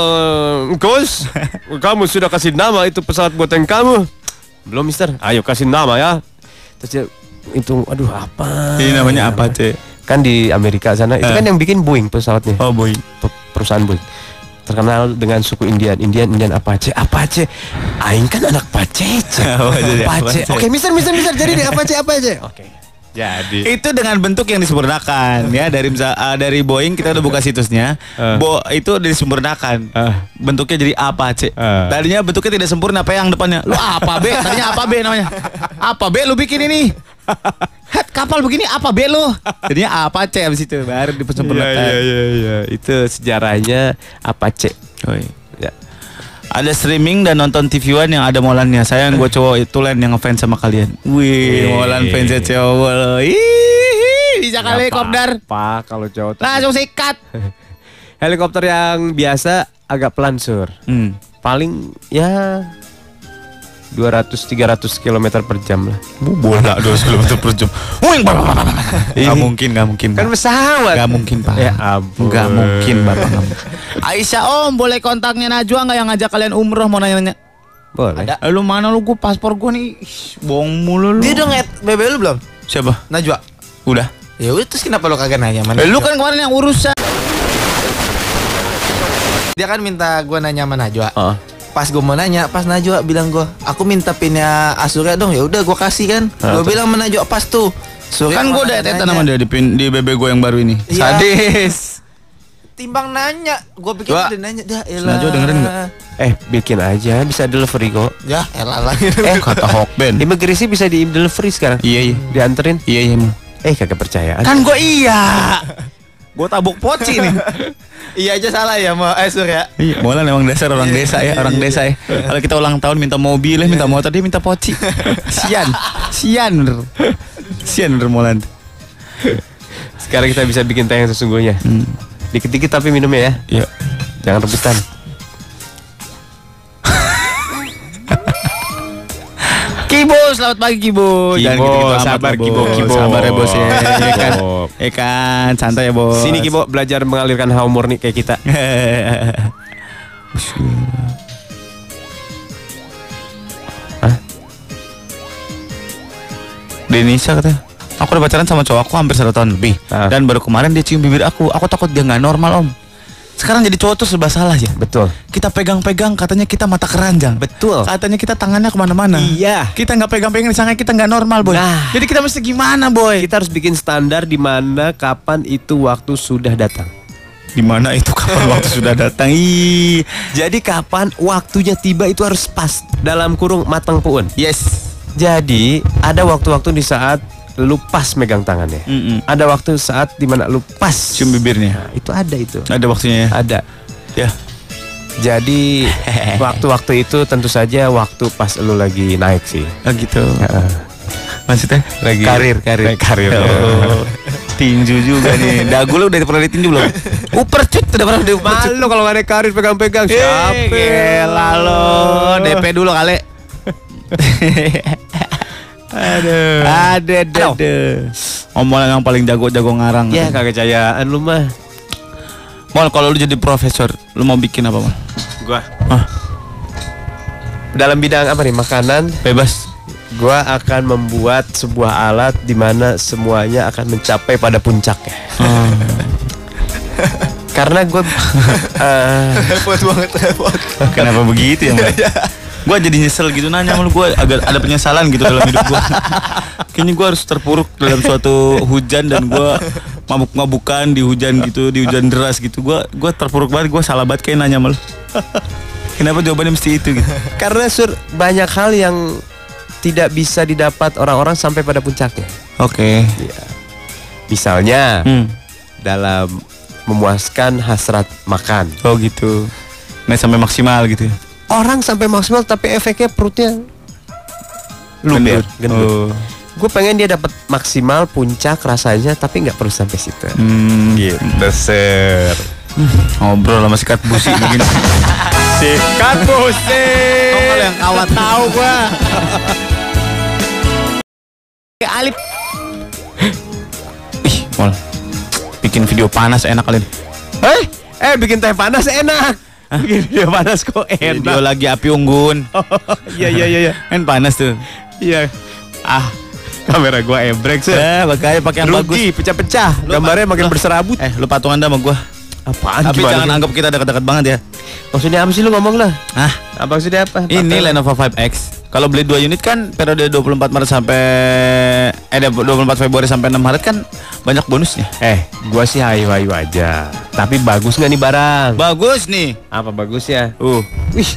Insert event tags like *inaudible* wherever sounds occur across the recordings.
Eh, Gus, *laughs* kamu sudah kasih nama itu pesawat buatan kamu? Belum, Mister. Ayo kasih nama ya. Terus dia itu, aduh apa? Ini namanya apa, Cek? Kan di Amerika sana itu Eh. kan yang bikin Boeing pesawatnya. Oh. Pe- perusahaan Boeing. Terkenal dengan suku Indian, Indian, Indian Apache, Apache. Aing kan anak Pacece. *laughs* Oh, jadi Apache. Apache. Oke, Mister, Mister, Mister. Jadi deh Apache, Apache. Oke. Jadi. Itu dengan bentuk yang disempurnakan ya dari misal- ah, dari Boeing kita udah buka situsnya. Eh. Bo itu disempurnakan. Eh. Bentuknya jadi apa, Cek? Eh. Tadinya bentuknya tidak sempurna apa yang depannya? Lu apa, B? Tadinya apa, B namanya? Apa, B lu bikin ini? Head kapal begini apa, B lu? Jadinya apa, C habis itu baru disempurnakan. Iya, iya, iya. Itu sejarahnya Apache. Oh, iya. Ya. Ada streaming dan nonton TV One yang ada Molannya. Saya yang gue cowok itu lain yang ngefans sama kalian. Wih. Molan fansnya cowok. Ih, bisa kali kopdar. Apa kalau cowok tuh- Langsung sikat. *laughs* Helikopter yang biasa agak pelan sur. Hmm. Paling ya 200-300 km per jam lah. Bola 200 km per jam. Gak mungkin, gak mungkin. Kan pesawat. Gak mungkin pak. Ya ampun. Gak mungkin bapak. Aisyah om boleh kontaknya Najwa nggak yang ngajak kalian umroh mau nanya-nanya? Boleh. Ada. Lu mana lu gue paspor gue nih Ih, bohong mulu lu. Dia udah nge BB lu belum? Siapa? Najwa. Udah. Ya udah terus kenapa lu kagak nanya mana? Eh, lu kan kemarin yang urusan. dia kan minta gua nanya sama Najwa. Oh. Pas gua mau nanya, pas Najwa bilang gua, aku minta pinnya Asurya dong. Ya udah gua kasih kan. Gua bilang sama Najwa pas tuh. Surya Kan gue udah tetan sama dia di, pin, di BB gue yang baru ini. Iya. Sadis. Timbang nanya, gua pikir Coba. udah nanya. Dah, elah. Najwa dengerin nggak? Eh, bikin aja bisa delivery kok. Ya, elah lah. Eh kata Hokben. *laughs* Imigrasi bisa di delivery sekarang. Iya iya. Dianterin. Iya iya. emang. Eh, kagak percayaan. Kan gue iya. *laughs* gue tabuk poci nih. *laughs* iya aja salah ya, mau eh Surya. Iya, Molan emang dasar orang desa ya, orang desa ya. Kalau kita ulang tahun minta mobil, ya, minta motor, dia minta poci. *laughs* Sian, sian bener. Sian bener Molan. Sekarang kita bisa bikin teh yang sesungguhnya. Hmm. Dikit-dikit tapi minumnya ya. Iya. Jangan rebutan. Kibo, selamat pagi Kibo. Kibo, amat sabar, Kibo. Kibo. Sabar ya bos ya. Ya kan, Kibo. ya kan, santai ya bos. Sini Kibo belajar mengalirkan hawa murni kayak kita. *laughs* Hah? Denisa katanya Aku udah pacaran sama cowok aku hampir satu tahun lebih Ah. Dan baru kemarin dia cium bibir aku Aku takut dia nggak normal om Sekarang jadi cowok tuh serba salah ya Betul. Kita pegang-pegang katanya kita mata keranjang Betul. Katanya kita tangannya ke mana-mana Iya. Kita nggak pegang-pegang di sana kita nggak normal boy Nah. Jadi kita mesti gimana boy Kita harus bikin standar di mana kapan itu waktu sudah datang. Di mana itu kapan waktu sudah datang Ih. Jadi kapan waktunya tiba itu harus pas dalam kurung matang puun. Yes Jadi ada waktu-waktu di saat lu pas megang tangannya. Mm-mm. Ada waktu saat di mana lu pas Cium bibirnya Nah, itu ada itu. Ada waktunya ya Ada. Ya Jadi *laughs* waktu-waktu itu tentu saja waktu pas lu lagi naik sih. Oh gitu Heeh. Maksudnya Lagi Karir karir Naik karir. Oh, tinju juga nih *laughs* Dagu lu udah pernah ditinju belum? Uper cut udah pernah di Malu kalau gak naik karir pegang-pegang Eh, siapa? Gila lo DP dulu kali *laughs* Aduh Ada ada Aduh. Omongan yang paling jago-jago ngarang Ya kagak cayaan lu mah. Mal kalau lu jadi profesor Lu mau bikin apa mal? Gua Hah? dalam bidang apa nih makanan Bebas gua akan membuat sebuah alat di mana semuanya akan mencapai pada puncaknya. Ah. *laughs* Karena gue *laughs* Repot banget, repot. *laughs* Kenapa begitu ya? Gue jadi nyesel gitu nanya lu Gue agak ada penyesalan gitu dalam hidup gue *laughs* Kayaknya gue harus terpuruk dalam suatu hujan Dan gue mabuk-mabukan di hujan gitu Di hujan deras gitu. Gue gua terpuruk banget Gue salah banget kayak nanya sama lu. *laughs* Kenapa jawabannya mesti itu gitu? Karena sur banyak hal yang tidak bisa didapat orang-orang sampai pada puncaknya. Oke. Misalnya hmm. dalam memuaskan hasrat makan. Oh gitu. Nggak sampai maksimal gitu ya Orang sampai maksimal tapi efeknya perutnya gendut. Oh. Gue pengen dia dapat maksimal puncak rasanya tapi nggak perlu sampai situ. Hmm. Gitu ser. *laughs* Ngobrol sama sikat busi begini Sikat busi. Kalau yang kawat tahu gua. Alip. Ih, mal. Bikin video panas enak kalian. Eh, eh bikin teh panas enak. Video panas kok Video enak. lagi api unggun. *laughs* Iya iya iya iya. Kan panas tuh. Iya. Ah, kamera gua ebrek sih. Eh, makanya pakai yang bagus. Rugi, pecah-pecah. Gambarnya makin Lo- berserabut. Eh, lu patungan dah sama gua. Apaan Tapi jangan sih? anggap kita dekat-dekat banget ya. Maksudnya apa sih lu ngomong lah? Ah, Apa maksudnya apa? ini Lenovo 5X. Kalau beli 2 unit kan periode 24 Maret sampai eh 24 Februari sampai 6 Maret kan banyak bonusnya. Eh, gua sih hayu-hayu aja. Tapi bagus nggak nih barang? Bagus nih. Apa bagusnya? Uh. Wih,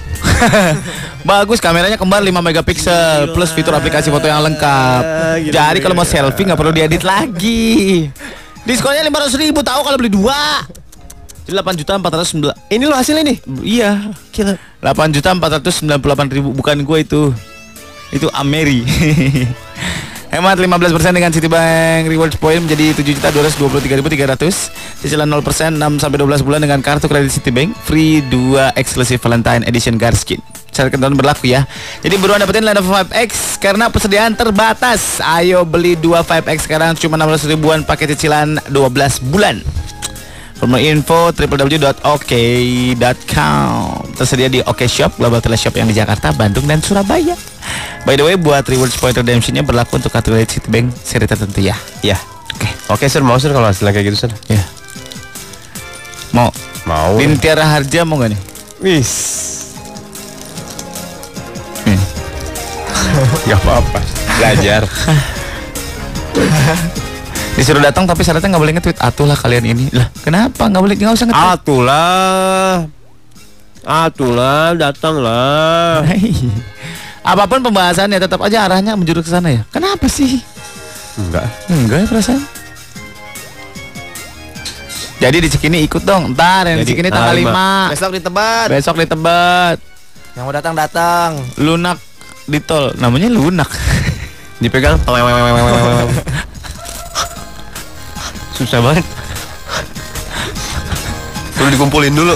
*laughs* Bagus kameranya kembar 5 megapiksel plus fitur aplikasi foto yang lengkap. Gila, Jadi kalau mau selfie nggak perlu diedit lagi. Diskonnya 500 ribu tahu kalau beli dua. Jadi 8 juta 409 ini lo hasilnya nih. Iya, Gila. 8 juta 498 ribu bukan gue itu. Itu Ameri. *laughs* Hemat 15% dengan Citibank Rewards Point menjadi 7 juta 223.300. Cicilan 0% 6 sampai 12 bulan dengan kartu kredit Citibank. Free 2 eksklusif Valentine Edition Garskin. Syarat ketentuan berlaku ya. Jadi buruan dapetin Lenovo 5X karena persediaan terbatas. Ayo beli 2 5X sekarang cuma 16 ribuan pakai cicilan 12 bulan. More info www.ok.com Tersedia di OK Shop, Global Teleshop yang di Jakarta, Bandung, dan Surabaya By the way, buat rewards point redemptionnya berlaku untuk kartu kredit Citibank seri tertentu ya Ya. Oke, Oke, Sir, mau Sir kalau hasilnya kayak gitu, Sir? ya Mau Mau. Bintiara Harja mau gak nih? Wis. *laughs* Gak apa-apa. Belajar. *laughs* Disuruh datang tapi syaratnya nggak boleh nge-tweet Atuh lah kalian ini Lah kenapa nggak boleh nggak usah nge-tweet Atulah. Atulah, datanglah. *laughs* Apa pun pembahasannya tetap aja arahnya menjurus ke sana ya Kenapa sih? Enggak. Enggak ya perasaan Jadi di Cikini ikut dong Ntar yang di Jadi, Cikini tanggal tanggal 5 Besok di Tebet. Besok di Tebet Yang mau datang datang. Lunak di tol Namanya lunak Dipegang. *laughs* Susah banget. Perlu dikumpulin dulu.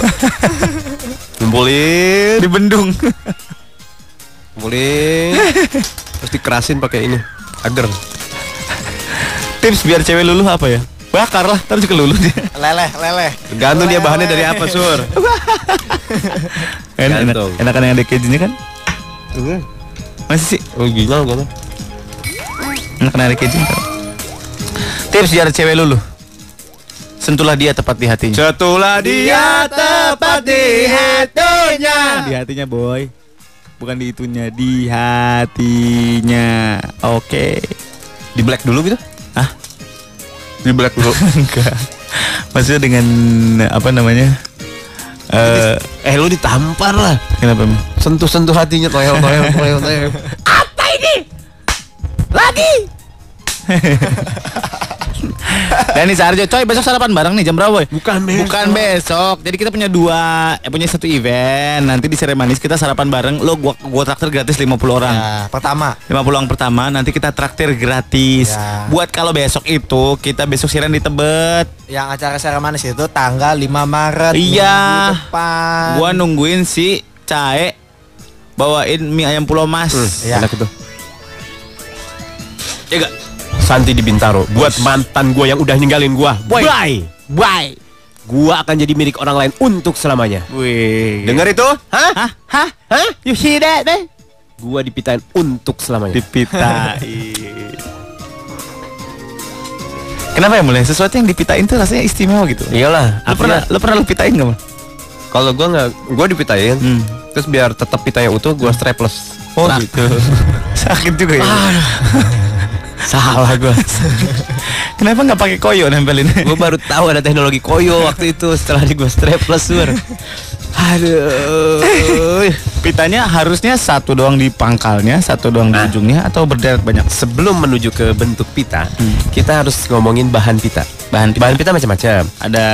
Kumpulin, Di bendung kumpulin. Terus dikerasin pakai ini. Agar. Tips biar cewek luluh apa ya? Bakar lah, ntar juga luluh dia Leleh, leleh. Tergantung dia bahannya dari apa, Sur. Enak, enak, Gantung. enakan yang ada kejunya kan? Masih sih? Oh gila. Enakan yang ada kejunya? Tips biar cewek luluh Sentuhlah dia tepat di hatinya Cetulah dia tepat di hatinya. Di hatinya boy Bukan di itunya, di hatinya Oke Di black dulu gitu? Hah? Di black dulu. *laughs* Enggak Maksudnya dengan apa namanya Eh, eh lu ditampar lah. kenapa? Sentuh-sentuh hatinya toel toel toel toel. Dani Sarjo, coy besok sarapan bareng nih jam berapa boy? Bukan besok. Bukan besok. Jadi kita punya dua, eh, punya satu event. Nanti di Seremanis kita sarapan bareng. Lo gua gua traktir gratis 50 orang. Ya, pertama. 50 orang pertama nanti kita traktir gratis. Ya. Buat kalau besok itu kita besok siaran di Tebet. Yang acara Sara Manis itu tanggal 5 Maret. Iya. depan. Gua nungguin si Cae bawain mie ayam Pulau Mas. Iya. Enak itu. Ya gak? Santi di Bintaro buat mantan gua yang udah ninggalin gua. Boy. Bye. Bye. Gua akan jadi milik orang lain untuk selamanya. Wih. Dengar itu? Hah? Hah? Hah? Hah? You see that, man? Gua dipitain untuk selamanya. Dipitain. *laughs* Kenapa ya mulai sesuatu yang dipitain tuh rasanya istimewa gitu? Iyalah. Lo pernah lo pernah lo pitain? Mal? Kalau gua nggak, gua dipitain. Hmm. Terus biar tetap pitanya utuh, gua strapless. Oh gitu. *laughs* Sakit juga ya. Salah gua. *laughs* Kenapa nggak pakai koyo nempelin? gua baru tahu ada teknologi koyo waktu itu setelah di gua strapless sur. Aduh. Pitanya harusnya satu doang di pangkalnya, satu doang di Nah. ujungnya atau berderet banyak? Sebelum menuju ke bentuk pita, kita harus ngomongin bahan pita. Bahan pita. Bahan pita macam-macam. Ada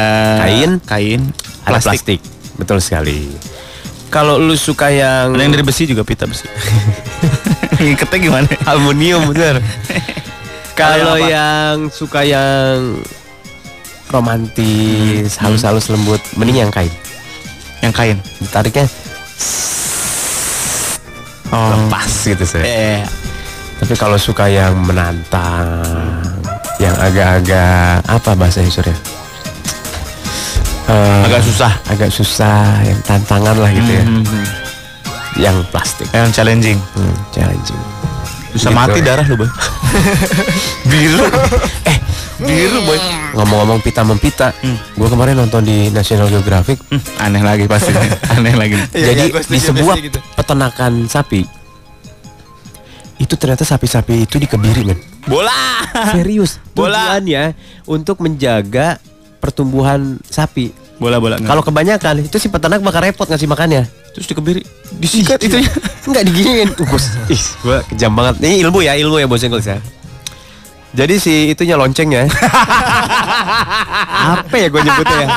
Kain. kain, Ada plastik. plastik. Betul sekali. Kalau lu suka yang Ada yang dari besi juga pita besi. *laughs* Ngiketnya gimana? aluminium bener. *laughs* Kalau yang suka yang romantis, halus-halus lembut, mending yang kain. Yang kain. Ditariknya Oh. lepas gitu sih. Eh, Tapi kalau suka yang menantang, yang agak-agak apa bahasa Surya? eh, Agak susah. agak susah, yang tantangan lah gitu ya. Hmm. Yang plastik. Yang challenging. Hmm, challenging. Bisa Gitu. mati darah lu, Boy. Biru. *laughs* Eh, biru boy. Ngomong-ngomong pita mempita, gua kemarin nonton di National Geographic. Hmm, aneh lagi pasti. *laughs* aneh lagi. Iya, jadi iya, gua di sebuah gitu. peternakan sapi itu ternyata sapi-sapi itu dikebiri men. Bola. Serius. Bola. Tujuannya untuk menjaga pertumbuhan sapi. Bola bola. Kalau kebanyakan itu si peternak bakal repot ngasih makannya. terus dikebiri, disikat Ih, itunya. Enggak diginiin. *laughs* Gus. Ih, gua kejam banget. Ini ilmu ya, ilmu ya bos Engels ya. Jadi si itunya loncengnya. *laughs* Apa ya gue nyebutnya ya?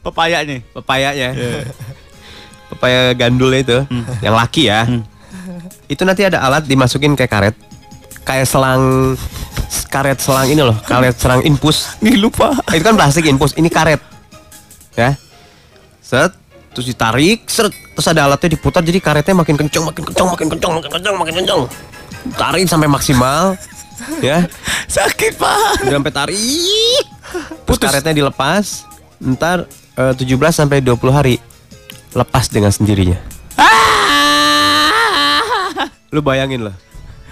Pepaya nih. Pepayanya. Pepaya gandulnya itu, yang laki ya. Itu nanti ada alat dimasukin kayak karet. Kayak selang karet selang ini loh, karet selang infus. Nih lupa. Itu kan plastik infus, ini karet. Ya. Set, terus ditarik, seret, terus ada alatnya diputar jadi karetnya makin kencang, makin kencang, makin kencang, makin kencang, makin kencang. Tarik sampai maksimal. ya. *laughs* Sakit, Pak. Udah sampai tarik. Terus karetnya dilepas. Ntar eh, 17 sampai 20 hari lepas dengan sendirinya. Lu bayangin loh.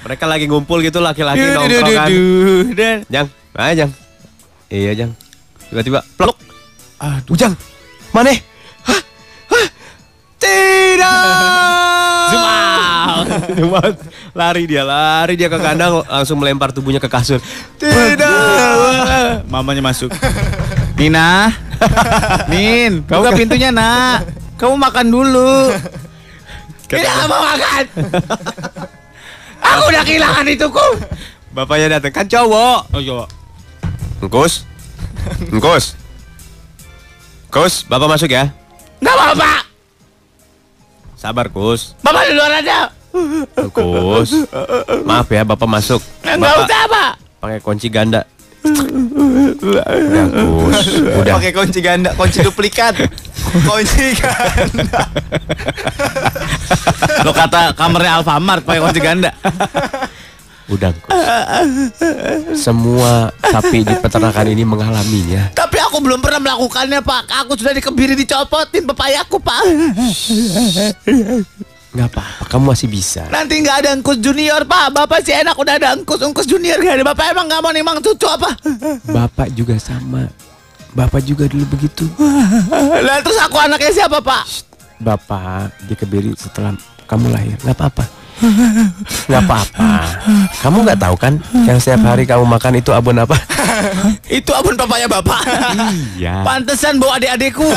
Mereka lagi ngumpul gitu laki-laki Duh, duh, nongkrong duh, duh, dan Jang, ayo Jang. Iya Jang. Tiba-tiba plok. Aduh Jang, mana? Hah? Hah? Tidak. Zoom out. Zoom out. Lari dia, lari dia ke kandang langsung melempar tubuhnya ke kasur. Tidak. Mamanya masuk. Nina. Nin, buka pintunya, Nak. Kamu makan dulu. Tidak mau makan. Aku udah kehilangan ituku. Bapaknya datang kan cowok. Oh, coba. Engkus. Engkus. Kus, Bapak masuk ya. Enggak apa-apa. Sabar, Kus. Bapak di luar aja. Kus. Maaf ya, Bapak masuk. Enggak Bapak usah, Pak. pakai kunci ganda. Udah, Kus. Udah. Pakai kunci ganda, kunci duplikat. kunci ganda. Lo kata kamarnya Alfamart pakai kunci ganda. Udah, Kus. Semua sapi di peternakan ini mengalaminya. Tapi aku belum pernah melakukannya, Pak. Aku sudah dikebiri dicopotin pepayaku, Pak. Nggak apa-apa, kamu masih bisa. Nanti nggak ada engkus junior, Pak. Bapak sih enak udah ada engkus junior gak ada. Bapak emang nggak mau nimang cucu apa? Bapak juga sama. Bapak juga dulu begitu. Lah terus aku anaknya siapa, Pak? Bapak dikebiri setelah kamu lahir. Nggak apa-apa. Nggak apa-apa. Kamu nggak tahu kan yang setiap hari kamu makan itu abon apa? *laughs* Itu abon papanya Bapak. Iya. Pantesan bawa adik-adikku. *laughs*